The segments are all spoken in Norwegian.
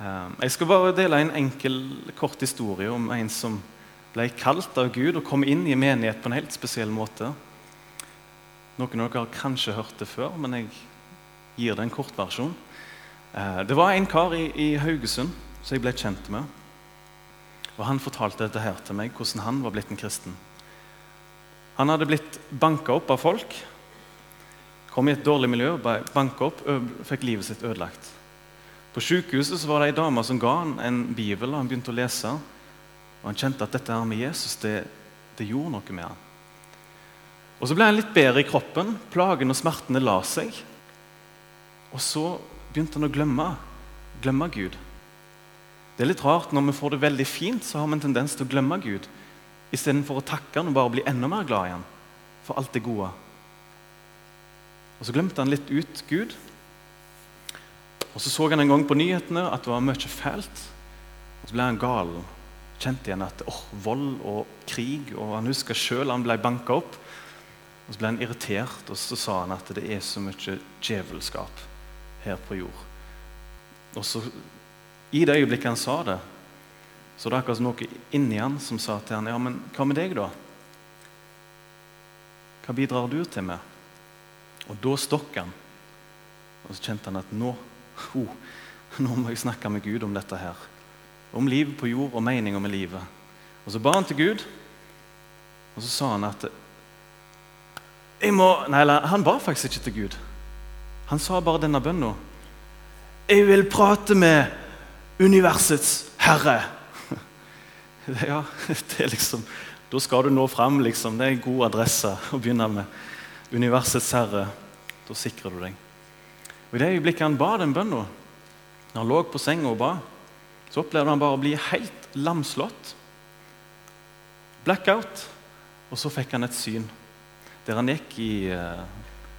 Eh, Jeg skal bare dele en enkel, kort historie om en som ble kalt av Gud og kom inn i menighet på en helt spesiell måte. Noen av dere har kanskje hørt det før, men jeg gir det en kort versjon. Eh, Det var en kar i, i Haugesund som jeg ble kjent med. Og Han fortalte dette her til meg, hvordan han var blitt en kristen. Han hadde blitt banka opp av folk. Kom i et dårlig miljø, banka opp, fikk livet sitt ødelagt. På sykehuset så var det ei dame som ga han en bibel, og han begynte å lese. Og Han kjente at dette her med Jesus det, det gjorde noe med han. Og Så ble han litt bedre i kroppen. Plagen og smertene la seg. Og så begynte han å glemme, glemme Gud. Det er litt rart Når vi får det veldig fint, så har vi en tendens til å glemme Gud istedenfor å takke han og bare bli enda mer glad i han for alt det gode. Og Så glemte han litt ut Gud. Og Så så han en gang på nyhetene at det var mye fælt. Og Så ble han gal. Kjente igjen at oh, vold og krig og Han husker sjøl han ble banka opp. Og Så ble han irritert, og så sa han at det er så mye djevelskap her på jord. Og så, I det øyeblikket han sa det, så det er akkurat noe inni han som sa til han, ja, men hva med deg, da? Hva bidrar du til med? Og da stokk han. Og så kjente han at nå, oh, nå må jeg snakke med Gud om dette her. Om livet på jord og meninga med livet. Og så ba han til Gud, og så sa han at nei, Han ba faktisk ikke til Gud. Han sa bare denne bønna. Jeg vil prate med universets herre. Ja, det er liksom, Da skal du nå fram. Liksom. Det er en god adresse å begynne med. Universets herre. Da sikrer du deg. Og I det øyeblikket han ba den bønna, når han lå på senga og ba, så opplevde han bare å bli helt lamslått. Blackout. Og så fikk han et syn der han gikk i eh,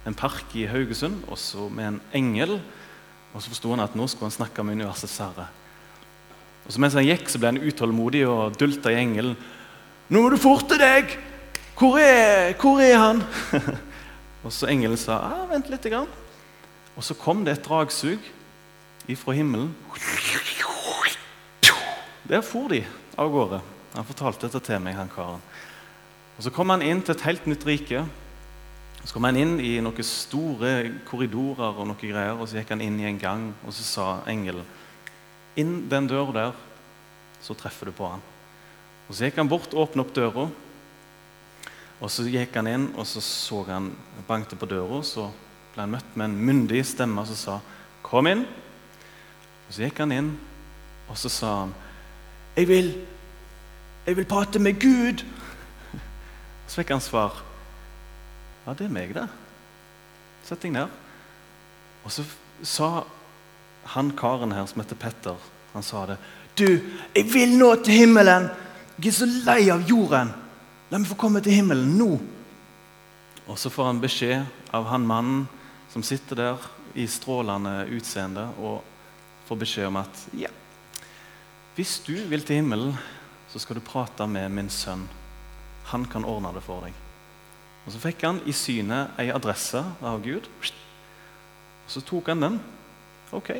en park i Haugesund og så med en engel. Og så forsto han at nå skulle han snakke med universets herre. Og så Mens han gikk, så ble han utålmodig og dulta i engelen. 'Nå må du forte deg! Hvor er, hvor er han?' og så engelen sa, ah, 'Vent litt.' Grann. Og så kom det et dragsug ifra himmelen. Der for de av gårde. Han fortalte dette til meg, han karen. Og Så kom han inn til et helt nytt rike. Så kom han inn i noen store korridorer og noe greier, og så gikk han inn i en gang, og så sa engelen Inn den døra der, så treffer du på han. Og Så gikk han bort åpnet opp døra. Og Så gikk han inn, og så så han bankte på døra. Så ble han møtt med en myndig stemme som sa 'Kom inn'. Og Så gikk han inn, og så sa han 'Jeg vil, jeg vil prate med Gud'. Så fikk han svar. Ja, det er meg, det. Sett deg ned. Og så sa han karen her som heter Petter, han sa det. Du, jeg vil nå til himmelen. Jeg er så lei av jorden. La meg få komme til himmelen nå. Og så får han beskjed av han mannen som sitter der i strålende utseende, og får beskjed om at ja, hvis du vil til himmelen, så skal du prate med min sønn. Han kan ordne det for deg. Og Så fikk han i synet ei adresse av Gud. Og Så tok han den. Ok.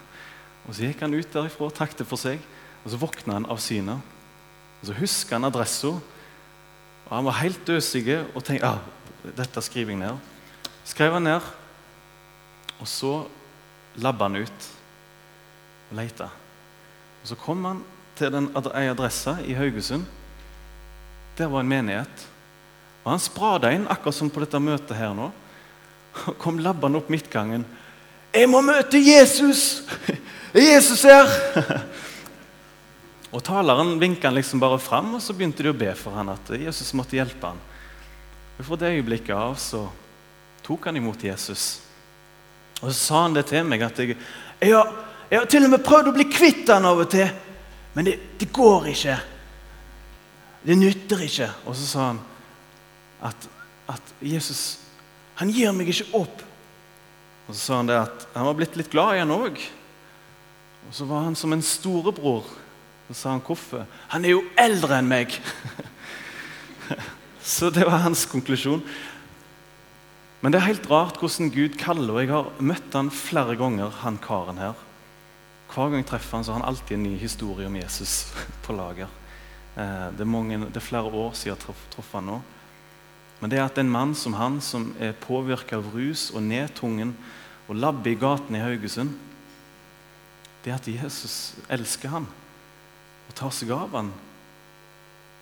Og Så gikk han ut derifra takket for seg. Og Så våkna han av synet. Og Så huska han adressa. Og Han var helt døsig og tenkte ah, dette skriver jeg ned. Skrev han ned, og så labba han ut og leita. Og Så kom han til ei adresse i Haugesund. Der var en menighet. Og Han sprada inn, akkurat som på dette møtet her nå. Og kom labbende opp midtgangen. 'Jeg må møte Jesus! Jesus her?' Og Taleren vinka liksom bare fram, og så begynte de å be for han at Jesus måtte hjelpe han. Og Fra det øyeblikket av så tok han imot Jesus. Og så sa han det til meg at jeg, jeg, har, jeg har til og med prøvd å bli kvitt den av og til, men det, det går ikke. Det nytter ikke. Og så sa han at, at Jesus han gir meg ikke opp. Og så sa han det at han var blitt litt glad i han òg. Og så var han som en storebror. Så sa han hvorfor? Han er jo eldre enn meg. så det var hans konklusjon. Men det er helt rart hvordan Gud kaller, og jeg har møtt han flere ganger, han karen her. Hver gang jeg treffer han, så har han alltid en ny historie om Jesus på lager. Eh, det, er mange, det, er flere år siden jeg traff han nå. Men det er at en mann som han, som er påvirka av rus og nedtungen og labber i gatene i Haugesund Det at Jesus elsker han og tar seg av han,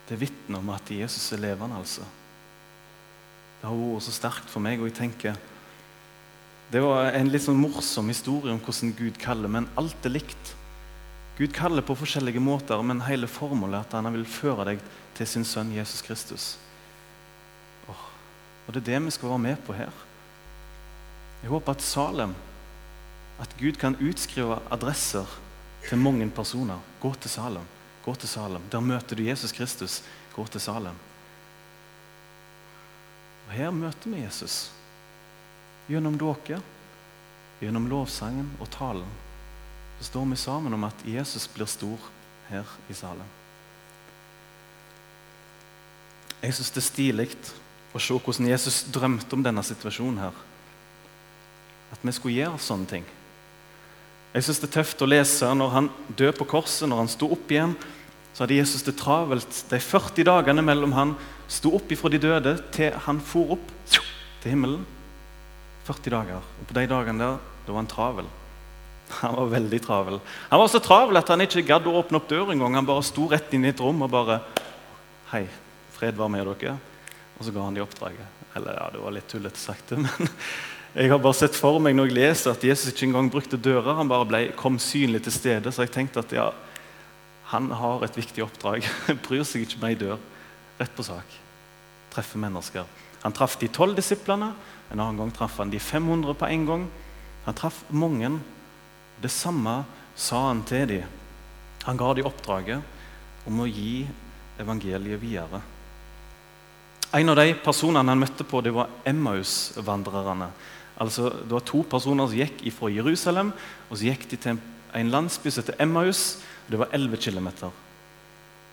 det vitner om at Jesus er levende. altså. Det har vært så sterkt for meg, og jeg tenker Det var en litt sånn morsom historie om hvordan Gud kaller, men alt er likt. Gud kaller på forskjellige måter, men hele formålet er at han vil føre deg til sin sønn Jesus Kristus. Oh, og Det er det vi skal være med på her. Jeg håper at Salem, at Gud kan utskrive adresser til mange personer. Gå til Salem. Gå til Salem. Der møter du Jesus Kristus. Gå til Salem. Og Her møter vi Jesus gjennom dere, gjennom lovsangen og talen. Så står vi sammen om at Jesus blir stor her i Salem. Jeg syns det er stilig å se hvordan Jesus drømte om denne situasjonen her. At vi skulle gjøre sånne ting. Jeg syns det er tøft å lese når han døde på korset, når han sto opp igjen. Så hadde Jesus det travelt de 40 dagene mellom han sto opp ifra de døde til han for opp til himmelen. 40 dager. Og på de dagene der, da var han travel. Han var veldig travel. Han var så travel at han ikke gadd å åpne opp døra engang. Han bare sto rett inn i et rom og bare Hei, fred være med dere. Og så ga han de oppdraget. Eller ja, det var litt tullete sagt, men jeg har bare sett for meg når jeg leser at Jesus ikke engang brukte dører. Han bare ble, kom synlig til stede. Så jeg tenkte at ja, han har et viktig oppdrag. Bryr seg ikke med ei dør. Rett på sak. Treffer mennesker. Han traff de tolv disiplene. En annen gang traff han de 500 på en gang. Han traff mange. Det samme sa han til dem. Han ga dem oppdraget om å gi evangeliet videre. En av de personene han møtte på, det var Emmaus-vandrerne. Altså, Det var to personer som gikk fra Jerusalem og så gikk de til en landsby som heter Emmaus. Det var 11 km.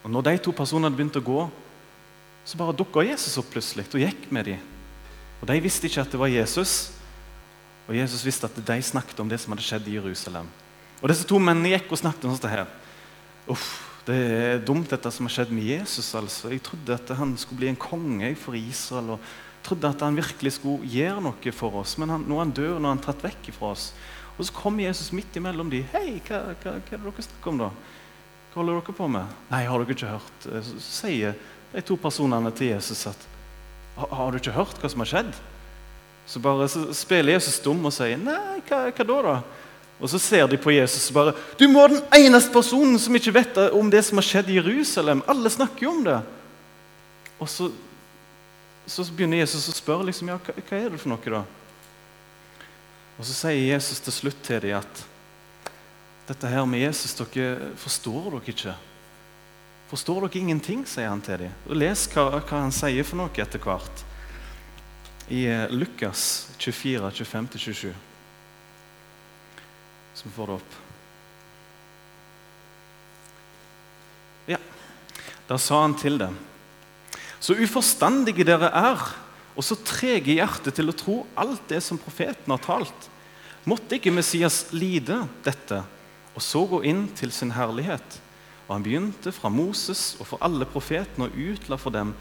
Og når de to personene begynte å gå, så bare dukka Jesus opp plutselig og gikk med dem. Og De visste ikke at det var Jesus, og Jesus visste at de snakket om det som hadde skjedd i Jerusalem. Og Disse to mennene gikk og snakket om dette her. Uff, det er dumt, dette som har skjedd med Jesus. altså. Jeg trodde at han skulle bli en konge for Israel. og trodde at han virkelig skulle gjøre noe for oss, men han, nå han død, nå er han tatt vekk fra oss. Og så kommer Jesus midt imellom dem. Hei, hva, hva, hva, er det dere snakker om, da? Hva holder dere på med? Nei, har dere ikke hørt? Eh, så sier de to personene til Jesus at har du ikke hørt hva som har skjedd? Så bare så spiller Jesus dum og sier nei, hva, hva da, da? Og så ser de på Jesus og bare Du må være den eneste personen som ikke vet om det som har skjedd i Jerusalem. Alle snakker jo om det. Og så så begynner Jesus å spørre liksom, ja, hva, hva er det for noe. da? Og Så sier Jesus til slutt til dem at dette her med Jesus dere forstår dere ikke. Forstår dere ingenting, sier han til dem. Les hva, hva han sier for noe etter hvert. I eh, Lukas 24, 25-27. Så vi får det opp. Ja, da sa han til dem så uforstandige dere er, og så trege i hjertet til å tro alt det som profeten har talt. Måtte ikke Messias lide dette, og så gå inn til sin herlighet? Og han begynte fra Moses og for alle profetene og utla for dem,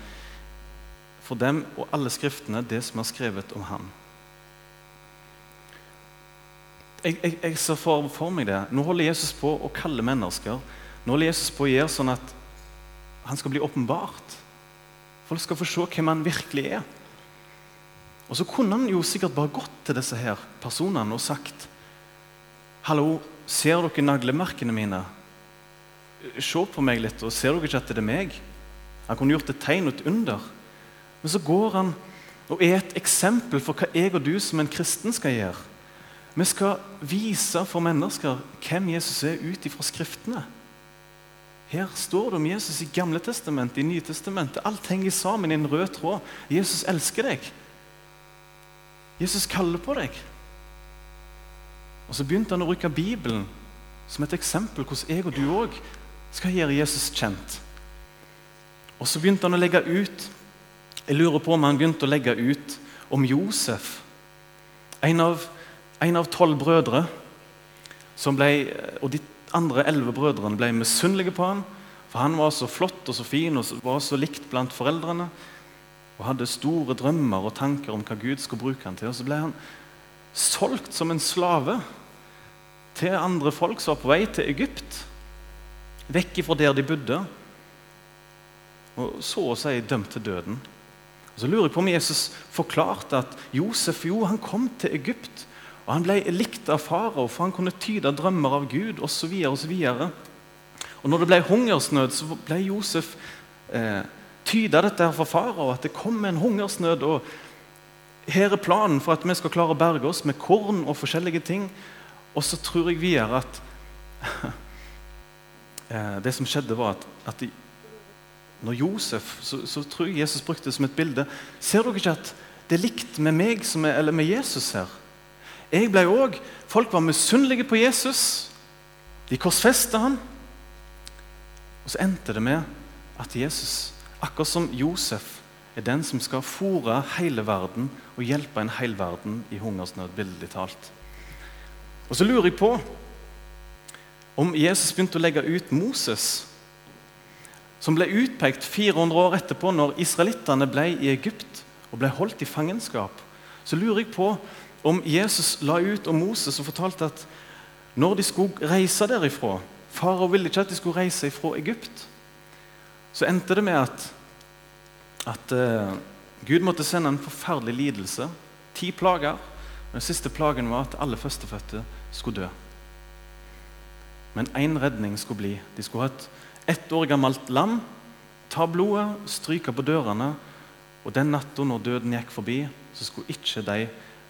for dem og alle skriftene det som er skrevet om ham. Jeg, jeg, jeg ser for, for, meg det. Nå holder Jesus på å kalle mennesker. Nå holder Jesus på å gjøre sånn at han skal bli åpenbart. Folk skal få se hvem han virkelig er. Og så kunne han jo sikkert bare gått til disse her personene og sagt Hallo, ser dere naglemerkene mine? Se på meg litt, og ser dere ikke at det er meg? Han kunne gjort et tegn og et under. Men så går han og er et eksempel for hva jeg og du som en kristen skal gjøre. Vi skal vise for mennesker hvem Jesus er ut ifra Skriftene. Her står det om Jesus i Gamle testamentet, i Nye testamentet. Alt henger sammen i en rød tråd. Jesus elsker deg. Jesus kaller på deg. Og Så begynte han å bruke Bibelen som et eksempel hvordan jeg og du òg skal jeg gjøre Jesus kjent. Og så begynte han å legge ut Jeg lurer på om han begynte å legge ut om Josef, en av, en av tolv brødre, som ble, og de andre elleve brødrene ble misunnelige på han, for han var så flott og så fin og var så likt blant foreldrene. Og hadde store drømmer og tanker om hva Gud skulle bruke han til. Og så ble han solgt som en slave til andre folk som var på vei til Egypt. Vekk fra der de bodde. Og så å si dømt til døden. Og så lurer jeg på om Jesus forklarte at Josef jo, han kom til Egypt. Og han ble likt av farao, for han kunne tyde drømmer av Gud osv. Og, når det ble hungersnød, så ble Josef eh, tyda dette her for farao, at det kom en hungersnød. og her er planen for at vi skal klare å berge oss med korn og forskjellige ting. Og så tror jeg videre at eh, det som skjedde, var at, at de, når Josef så, så, tror jeg Jesus brukte det som et bilde. Ser dere ikke at det er likt med meg er, eller med Jesus her? Jeg ble også, Folk var misunnelige på Jesus. De korsfesta han. Og så endte det med at Jesus, akkurat som Josef, er den som skal fòre hele verden og hjelpe en hel verden i hungersnød, billedlig talt. Og Så lurer jeg på om Jesus begynte å legge ut Moses, som ble utpekt 400 år etterpå, når israelittene ble i Egypt og ble holdt i fangenskap. Så lurer jeg på om Jesus la ut om Moses og fortalte at når de skulle reise derifra Farao ville ikke at de skulle reise fra Egypt. Så endte det med at at uh, Gud måtte sende en forferdelig lidelse. Ti plager. Den siste plagen var at alle førstefødte skulle dø. Men én redning skulle bli. De skulle ha et ett år gammelt lam, ta blodet, stryke på dørene. Og den natta når døden gikk forbi, så skulle ikke de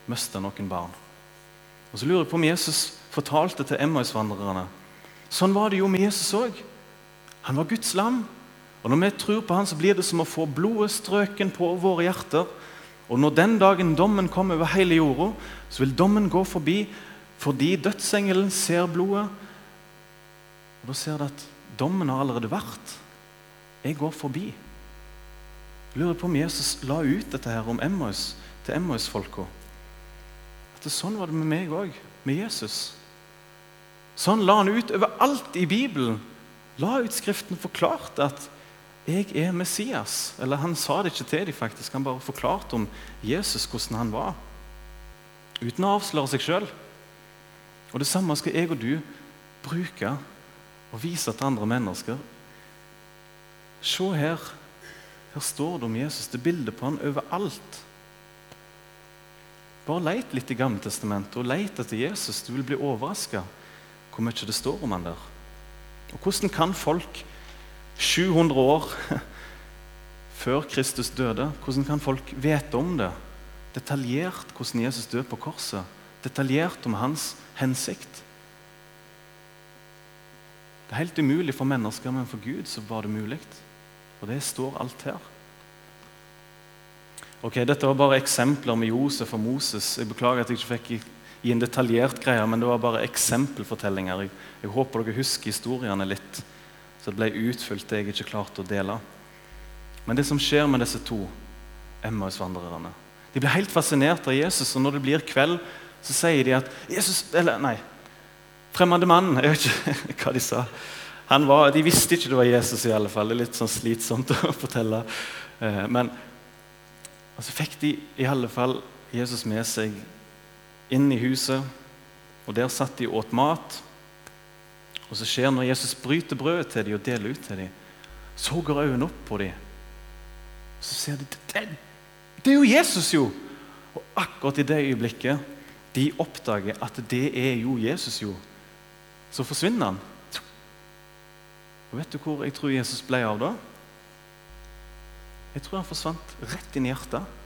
miste noen barn. Og Så lurer jeg på om Jesus fortalte til Emmausvandrerne Sånn var det jo med Jesus òg. Han var Guds lam. Og Når vi tror på han, så blir det som å få blodet strøken på våre hjerter. Og når den dagen dommen kommer over hele jorda, så vil dommen gå forbi fordi dødsengelen ser blodet. Da ser du at dommen har allerede vært. Jeg går forbi. Jeg lurer på om Jesus la ut dette her om Emmaus til Emmaus-folka. At det, sånn var det med meg òg, med Jesus. Sånn la han ut overalt i Bibelen. La ut Skriften forklarte at 'Jeg er Messias'. Eller han sa det ikke til dem, faktisk. Han bare forklarte om Jesus, hvordan han var. Uten å avsløre seg sjøl. Og det samme skal jeg og du bruke og vise til andre mennesker. Se her. Her står det om Jesus. Det er bilde på han overalt. Bare leit litt i Gamletestamentet og leit etter Jesus. Du vil bli overraska hvor mye det står om han der. Og Hvordan kan folk 700 år før Kristus døde. Hvordan kan folk vite om det? Detaljert hvordan Jesus døde på korset. Detaljert om hans hensikt. Det er helt umulig for mennesker, men for Gud så var det mulig. Og det står alt her. Ok, Dette var bare eksempler med Josef og Moses. Jeg Beklager at jeg ikke fikk gi en detaljert greie, men det var bare eksempelfortellinger. Jeg, jeg håper dere husker historiene litt. Så det ble utfylt det jeg ikke klarte å dele. Men det som skjer med disse to Emmausvandrerne De blir helt fascinert av Jesus, og når det blir kveld, så sier de at Jesus, eller nei, Fremmede mann Jeg vet ikke hva de sa. Var, de visste ikke det var Jesus, i alle fall. Det er litt sånn slitsomt å fortelle. Eh, men så fikk de i alle fall Jesus med seg inn i huset, og der satt de og åt mat. Og så skjer når Jesus bryter brødet til dem og deler ut til dem, så går øynene opp på dem. Så ser de det, det er jo Jesus, jo! Og akkurat i det øyeblikket de oppdager at det er jo Jesus, jo, så forsvinner han. Og Vet du hvor jeg tror Jesus ble av da? Jeg tror han forsvant rett inn i hjertet.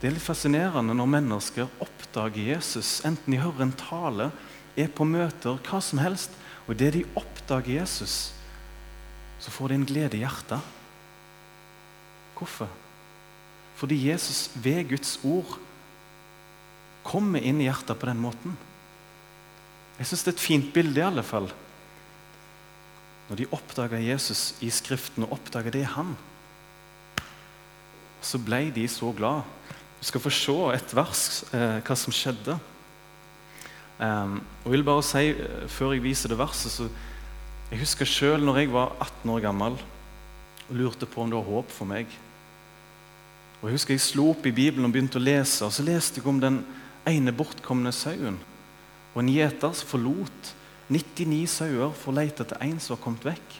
Det er litt fascinerende når mennesker oppdager Jesus, enten de hører en tale er på møter, hva som helst, og idet de oppdager Jesus, så får de en glede i hjertet. Hvorfor? Fordi Jesus ved Guds ord kommer inn i hjertet på den måten. Jeg syns det er et fint bilde, i alle fall. Når de oppdaga Jesus i Skriften og oppdaga det er han, så ble de så glad. Du skal få se et vers, eh, hva som skjedde. Um, og jeg vil bare si, uh, Før jeg viser det verset så Jeg husker sjøl når jeg var 18 år gammel og lurte på om det var håp for meg. Og Jeg husker jeg slo opp i Bibelen og begynte å lese. og Så leste jeg om den ene bortkomne sauen. Og en gjeter forlot 99 sauer for å lete etter en som har kommet vekk.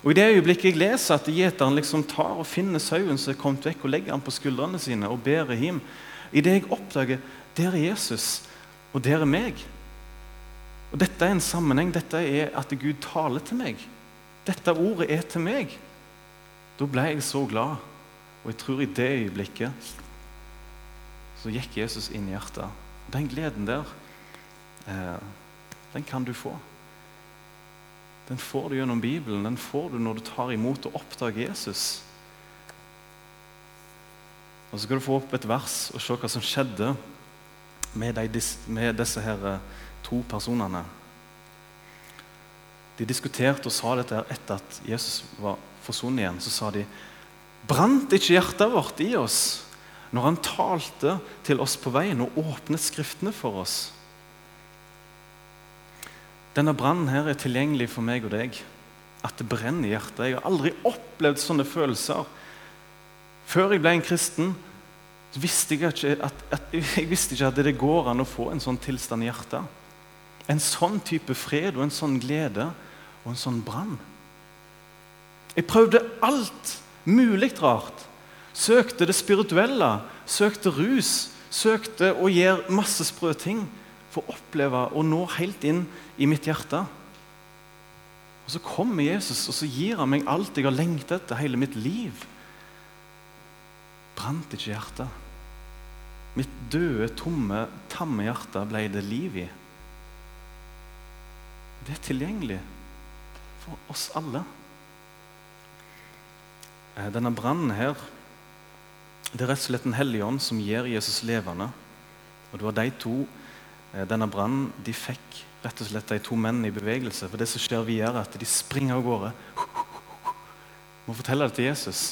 Og I det øyeblikket jeg leser at gjeteren liksom tar og finner sauen som er kommet vekk, og legger han på skuldrene sine og bærer hjem, i det jeg oppdager der er Jesus, og der er meg. Og Dette er en sammenheng. Dette er at Gud taler til meg. Dette ordet er til meg. Da ble jeg så glad. Og jeg tror i det øyeblikket så gikk Jesus inn i hjertet. Den gleden der, den kan du få. Den får du gjennom Bibelen. Den får du når du tar imot og oppdager Jesus. Og Så skal du få opp et vers og se hva som skjedde med, de, med disse her eh, to personene. De diskuterte og sa dette etter at Jesus var forsvunnet igjen. Så sa de Brant ikke hjertet vårt i oss når han talte til oss på veien og åpnet Skriftene for oss? Denne brannen her er tilgjengelig for meg og deg. At det brenner i hjertet. Jeg har aldri opplevd sånne følelser. Før jeg ble en kristen, visste jeg ikke at, at, jeg visste ikke at det går an å få en sånn tilstand i hjertet. En sånn type fred og en sånn glede og en sånn brann. Jeg prøvde alt mulig rart. Søkte det spirituelle, søkte rus, søkte å gjøre masse sprø ting for å oppleve og nå helt inn i mitt hjerte. Og Så kommer Jesus og så gir han meg alt jeg har lengtet etter hele mitt liv. Brant ikke hjertet. Mitt døde, tomme, tamme hjerte ble det liv i. Det er tilgjengelig for oss alle. Eh, denne brannen her det er rett og slett Den hellige ånd som gjør Jesus levende. Og det var de to, Denne brannen de fikk rett og slett de to mennene i bevegelse. For det som skjer videre, er at de springer av gårde. Må fortelle det til Jesus.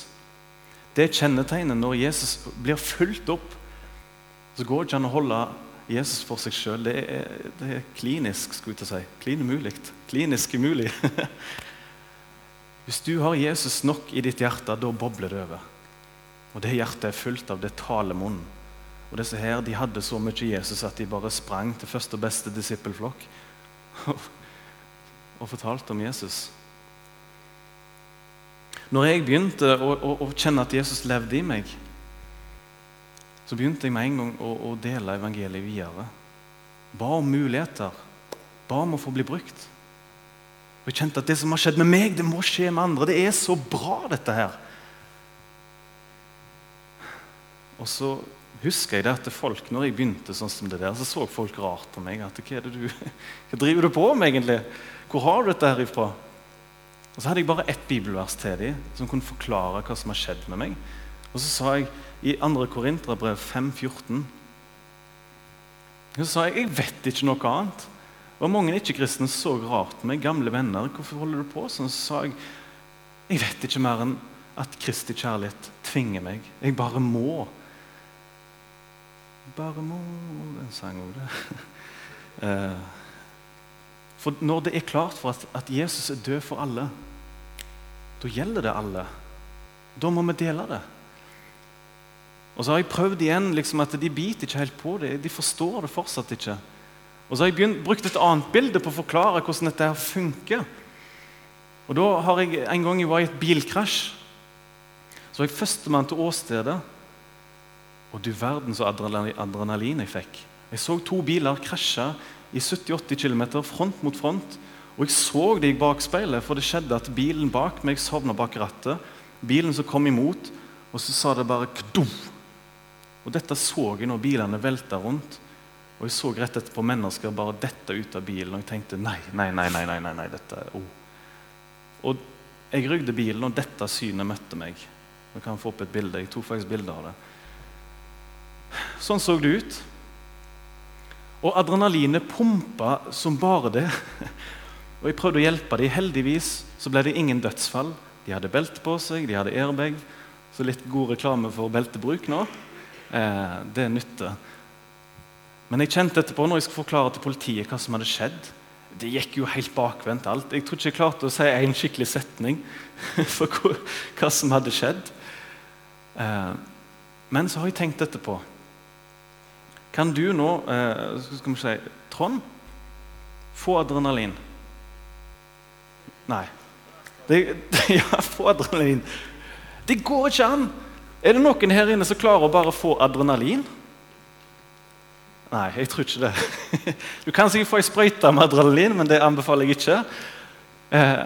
Det er kjennetegnet når Jesus blir fulgt opp. Så går det ikke an å holde Jesus for seg sjøl. Det, det, er klinisk, skulle jeg si. Klin umulig. Klinisk umulig. Hvis du har Jesus nok i ditt hjerte, da bobler det over. Og det hjertet er fullt av det talemunnen. Og disse her, de hadde så mye Jesus at de bare sprang til første og beste disippelflokk og fortalte om Jesus. Når jeg begynte å, å, å, kjenne at Jesus levde i meg, så begynte jeg med en gang å, å dele evangeliet videre. Ba om muligheter. Ba om å få bli brukt. Og jeg kjente at det som har skjedd med meg, det må skje med andre. Det er så bra, dette her. Og så husker jeg det at folk, når jeg begynte sånn som det der, så så folk rart på meg. at hva, du, hva driver du på med, egentlig? Hvor har du dette her ifra? Og Så hadde jeg bare ett bibelvers til dem som kunne forklare hva som har skjedd med meg. Og så sa jeg i 2. Korinterbrev 5,14 Så sa jeg jeg vet ikke noe annet. Og Mange ikke-kristne så rart på meg. Gamle venner, hvorfor holder du på sånn? Så sa jeg jeg vet ikke mer enn at Kristi kjærlighet tvinger meg. Jeg bare må. Bare må En sang òg, det. Eh, for når det er klart for at, at Jesus er død for alle, da gjelder det alle. Da må vi dele det. Og så har jeg prøvd igjen liksom, at de biter ikke helt på det. De forstår det fortsatt ikke. Og så har jeg begynt, brukt et annet bilde på å forklare hvordan dette her funker. Og da har jeg En gang jeg var i et bilkrasj, så var jeg førstemann til åstedet. Og du verden så adrenalin jeg fikk. Jeg så to biler krasje i 70-80 km front mot front. Og jeg så det i bakspeilet, for det skjedde at bilen bak meg sovna bak rattet. Bilen som kom imot, og så sa det bare kdum. Og dette så jeg når bilene velta rundt. Og jeg så rett etterpå mennesker bare dette ut av bilen, og jeg tenkte nei, nei, nei. nei, nei, nei, nei dette er oh. Og jeg rygde bilen, og dette synet møtte meg. nå kan få opp et bilde. Jeg tok faktisk bilde av det. Sånn så det ut. Og adrenalinet pumpa som bare det. Og jeg prøvde å hjelpe dem. Heldigvis så ble det ingen dødsfall. De hadde belte på seg, de hadde airbag. Så litt god reklame for beltebruk nå. Eh, det nytter. Men jeg kjente etterpå når jeg skulle forklare til politiet hva som hadde skjedd. Det gikk jo helt bakvendt alt. Jeg tror ikke jeg klarte å si en skikkelig setning for hva som hadde skjedd. Eh, men så har jeg tenkt etterpå. Kan du nå, eh, skal vi si, Trond, få adrenalin? Nei. Det, ja, få adrenalin. Det går ikke an! Er det noen her inne som klarer å bare få adrenalin? Nei, jeg tror ikke det. Du kan sikkert få ei sprøyte med adrenalin, men det anbefaler jeg ikke. Eh,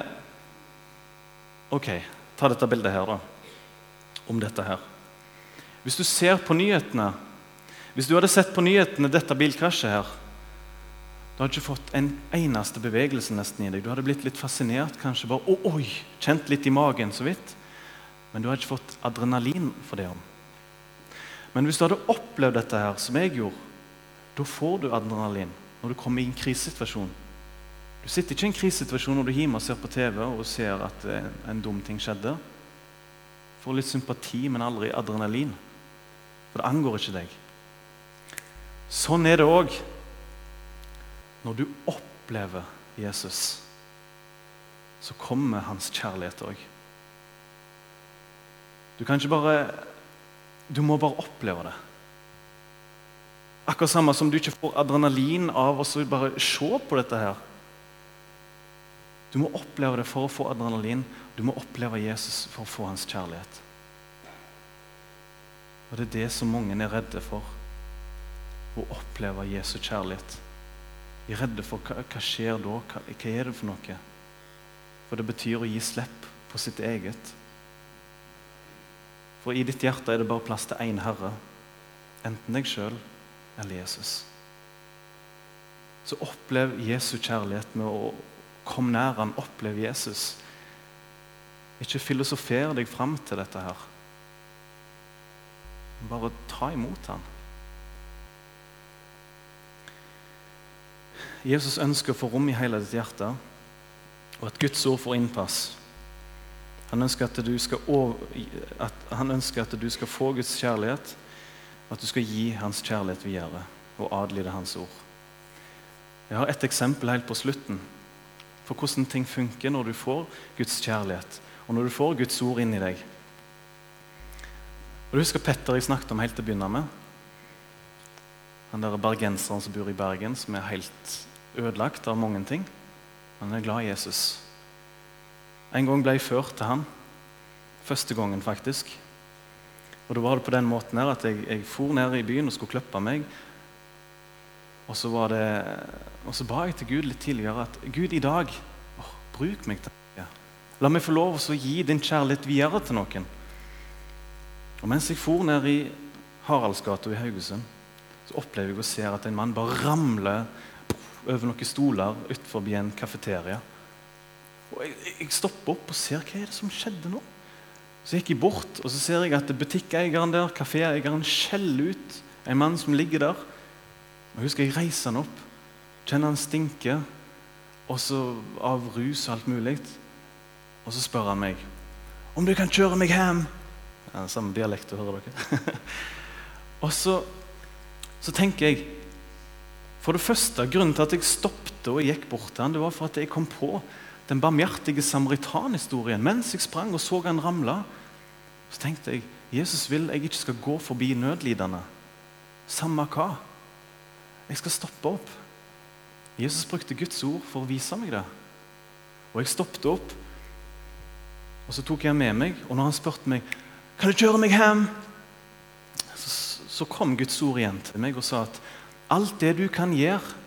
ok, ta dette bildet her, da. Om dette her. Hvis du ser på nyhetene Hvis du hadde sett på nyhetene dette bilkrasjet her Du hadde ikke fått en eneste bevegelse nesten i deg. Du hadde blitt litt fascinert, kanskje bare oh, oi, kjent litt i magen så vidt. Men du hadde ikke fått adrenalin for det om. Men hvis du hadde opplevd dette her, som jeg gjorde da får du adrenalin når du kommer i en krisesituasjon. Du sitter ikke i en krisesituasjon når du hjemme og ser på TV og ser at en dum ting skjedde. Du får litt sympati, men aldri adrenalin. For det angår ikke deg. Sånn er det òg når du opplever Jesus. Så kommer hans kjærlighet òg. Du kan ikke bare Du må bare oppleve det. Akkurat samme som du ikke får adrenalin av å bare se på dette her. Du må oppleve det for å få adrenalin. Du må oppleve Jesus for å få hans kjærlighet. Og Det er det som mange er redde for. Å oppleve Jesu kjærlighet. Vi er redde for hva, hva skjer da? Hva, hva er det for noe? For det betyr å gi slipp på sitt eget. For i ditt hjerte er det bare plass til én Herre. Enten deg sjøl eller Jesus. Så opplev Jesu kjærlighet med å komme nær han, opplev Jesus. Ikke filosofer deg fram til dette her. Bare ta imot han. Jesus ønsker å få rom i hele ditt hjerte, og at Guds ord får innpass. Han ønsker at du skal, at, han ønsker at du skal få Guds kjærlighet, og at du skal gi hans kjærlighet videre og adlyde hans ord. Jeg har et eksempel helt på slutten for hvordan ting funker når du får Guds kjærlighet, og når du får Guds ord inn i deg. Og Du husker Petter jeg snakket om helt til å begynne med? Han der bergenseren som bor i Bergen, som er helt ødelagt av mange ting. men Han er glad i Jesus. En gang ble jeg ført til han. Første gangen, faktisk. Og da var det på den måten her at jeg, jeg for ned i byen og skulle klippe meg. Og så, var det, og så ba jeg til Gud litt tidligere at Gud, i dag oh, bruk meg til det. La meg få lov å gi din kjærlighet videre til noen. Og Mens jeg for ned i Haraldsgata i Haugesund, så opplever jeg og ser at en mann bare ramler over noen stoler utenfor en kafeteria. Og jeg, jeg stopper opp og ser hva er det som skjedde nå. Så gikk jeg bort, og så ser jeg at butikkeieren der, kaféeieren, skjeller ut en mann som ligger der. Og husker Jeg reiser han opp, kjenner han stinker og så av rus og alt mulig. Og så spør han meg om du kan kjøre meg hjem. Ja, samme dialekt, hører dere. og så, så tenker jeg For det første, grunnen til at jeg stoppet og gikk bort til han, det var for at jeg kom på den barmhjertige samaritan-historien. Mens jeg sprang og så han ramle, så tenkte jeg Jesus vil jeg ikke skal gå forbi nødlidende. Samme hva. Jeg skal stoppe opp. Jesus brukte Guds ord for å vise meg det. Og jeg stoppet opp, og så tok jeg med meg. Og når han spurte meg kan du kjøre meg hjem, så, så kom Guds ord igjen til meg og sa at alt det du kan gjøre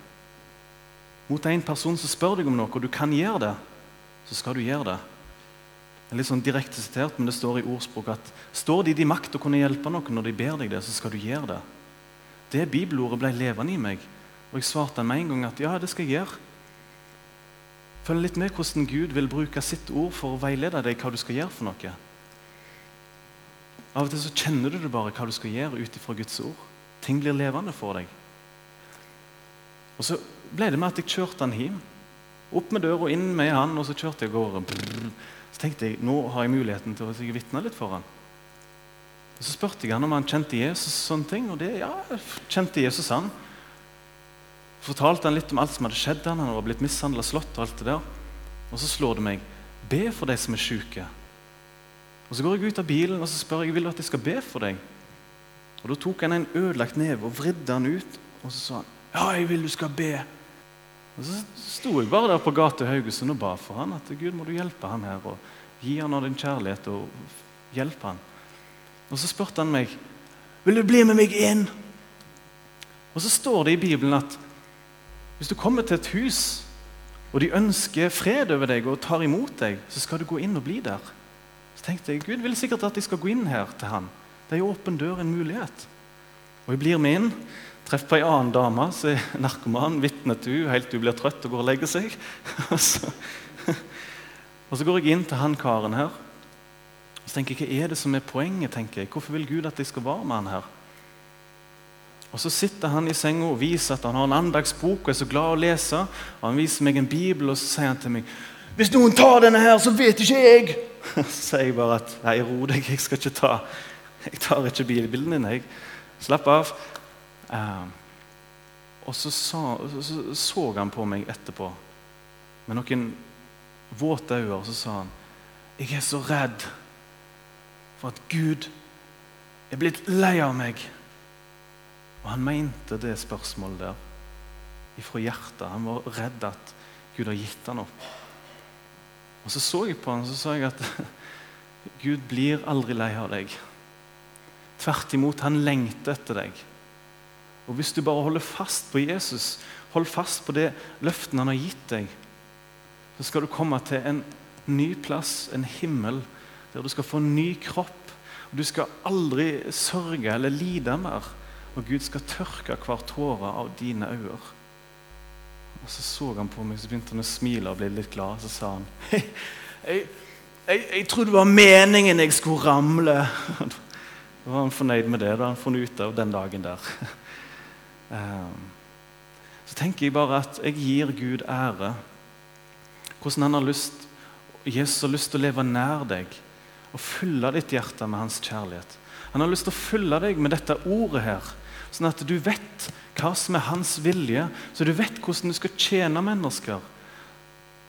mot en person som spør deg om noe, og du kan gjøre det, så skal du gjøre det. Det er litt sånn direkte sitert, men det står i ordspråket at står det i din makt å kunne hjelpe noen når de ber deg det, så skal du gjøre det. Det bibelordet ble levende i meg, og jeg svarte med en gang at ja, det skal jeg gjøre. Følg litt med hvordan Gud vil bruke sitt ord for å veilede deg hva du skal gjøre for noe. Av og til så kjenner du det bare hva du skal gjøre ut ifra Guds ord. Ting blir levende for deg. Og så ble det med at jeg kjørte han hjem. Opp med døra, inn med han, og så kjørte jeg av gårde. Så tenkte jeg nå har jeg muligheten til å vitne litt for han. Og Så spurte jeg han om han kjente Jesus, og sånne ting, og det, ja, kjente Jesus han. Fortalte han litt om alt som hadde skjedd han. Han var blitt mishandla, slått og alt det der. Og så slår det meg be for de som er syke. Og Så går jeg ut av bilen og så spør jeg, vil du at jeg skal be for deg. Og Da tok han en ødelagt neve og vridde han ut. Og så sa han ja, jeg vil du skal be. Og Så sto jeg bare der på gata i Haugesund og ba for han at Gud må du hjelpe han her. og Gi han av din kjærlighet og hjelpe han. Og Så spurte han meg vil du bli med meg inn. Og Så står det i Bibelen at hvis du kommer til et hus og de ønsker fred over deg og tar imot deg, så skal du gå inn og bli der. Så tenkte jeg, Gud vil sikkert at jeg skal gå inn her til han. Det er jo åpen dør, en mulighet. Og jeg blir med inn, treffer på ei annen dame som er narkoman, vitne til henne helt til hun blir trøtt og går og legger seg. Og så, går jeg inn til han karen her. Og så tenker jeg, Hva er det som er poenget? tenker jeg? Hvorfor vil Gud at jeg skal være med han her? Og Så sitter han i senga og viser at han har en andagsbok og er så glad å lese. Og Han viser meg en bibel og så sier han til meg hvis noen tar denne her, så vet ikke jeg. Så sier jeg bare at nei, ro deg, jeg skal ikke ta jeg tar ikke bilbildene din. Slapp av. Um, og så så, så så, han på meg etterpå med noen våte øyne, og så sa han Jeg er så redd for at Gud er blitt lei av meg. Og han mente det spørsmålet der ifra hjertet. Han var redd at Gud har gitt han opp. Og Så så jeg på han, så sa jeg at Gud blir aldri lei av deg. Tvert imot, han lengter etter deg. Og Hvis du bare holder fast på Jesus, hold fast på det løften han har gitt deg, så skal du komme til en ny plass, en himmel, der du skal få en ny kropp. Og Du skal aldri sørge eller lide mer. Og Gud skal tørke hver tåre av dine øyne. Og Så så han på meg, så begynte han å smile og bli litt glad. Så sa han Hei, jeg, jeg, jeg trodde det var meningen jeg skulle ramle. Da var han fornøyd med det. da han funnet ut av den dagen der. Ehm, så tenker jeg bare at jeg gir Gud ære. Hvordan han har lyst, Jesus har lyst til å leve nær deg og fylle ditt hjerte med hans kjærlighet. Han har lyst til å fylle deg med dette ordet her, sånn at du vet hva som er hans vilje, så du vet hvordan du skal tjene mennesker.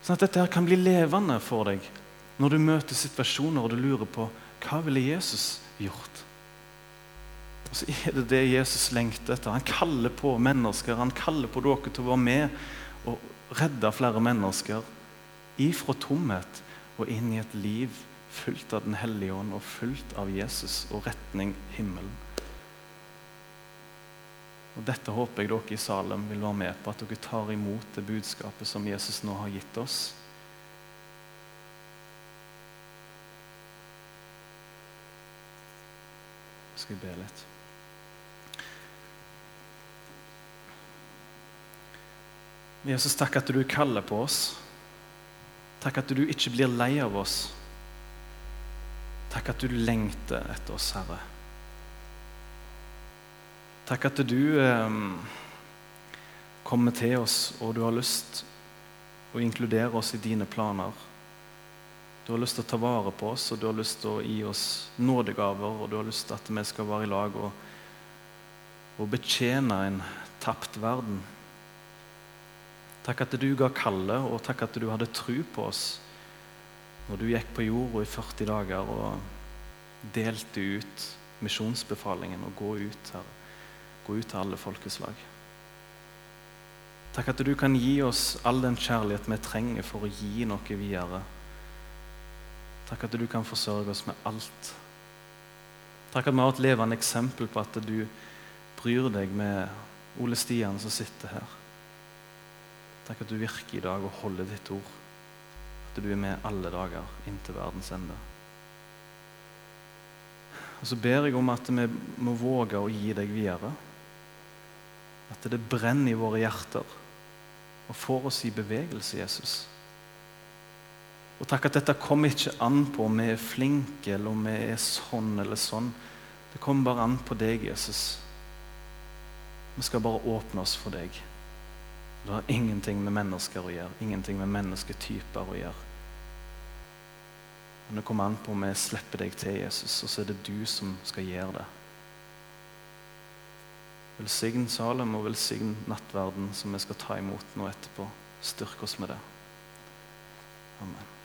Sånn at dette her kan bli levende for deg når du møter situasjoner og du lurer på hva ville Jesus gjort. Så er det det Jesus lengter etter. Han kaller på mennesker. Han kaller på dere til å være med og redde flere mennesker ifra tomhet og inn i et liv fullt av Den hellige ånd og fullt av Jesus og retning himmelen. Og Dette håper jeg dere i Salem vil være med på, at dere tar imot det budskapet som Jesus nå har gitt oss. Skal vi be litt? Jesus, takk at du kaller på oss. Takk at du ikke blir lei av oss. Takk at du lengter etter oss, Herre. Takk at du eh, kommer til oss, og du har lyst å inkludere oss i dine planer. Du har lyst til å ta vare på oss, og du har lyst til å gi oss nådegaver, og du har lyst til at vi skal være i lag og, og betjene en tapt verden. Takk at du ga kallet, og takk at du hadde tru på oss når du gikk på jorda i 40 dager og delte ut misjonsbefalingen og gå ut, her, gå ut til alle folkeslag. Takk at du kan gi oss all den kjærlighet vi trenger for å gi noe videre. Takk at du kan forsørge oss med alt. Takk at vi har et levende eksempel på at du bryr deg med Ole Stian som sitter her. Takk at du virker i dag og holder ditt ord at du er med alle dager inntil verdens ende. Og Så ber jeg om at vi må våge å gi deg videre. At det brenner i våre hjerter og får oss i bevegelse, Jesus. Og takk at dette kommer ikke an på om vi er flinke eller om vi er sånn eller sånn. Det kommer bare an på deg, Jesus. Vi skal bare åpne oss for deg. Det har ingenting med mennesker å gjøre, ingenting med mennesketyper å gjøre. Men det kommer an på om vi slipper deg til, Jesus, og så er det du som skal gjøre det. Velsign Salem og velsign nattverden som vi skal ta imot nå etterpå. Styrk oss med det. Amen.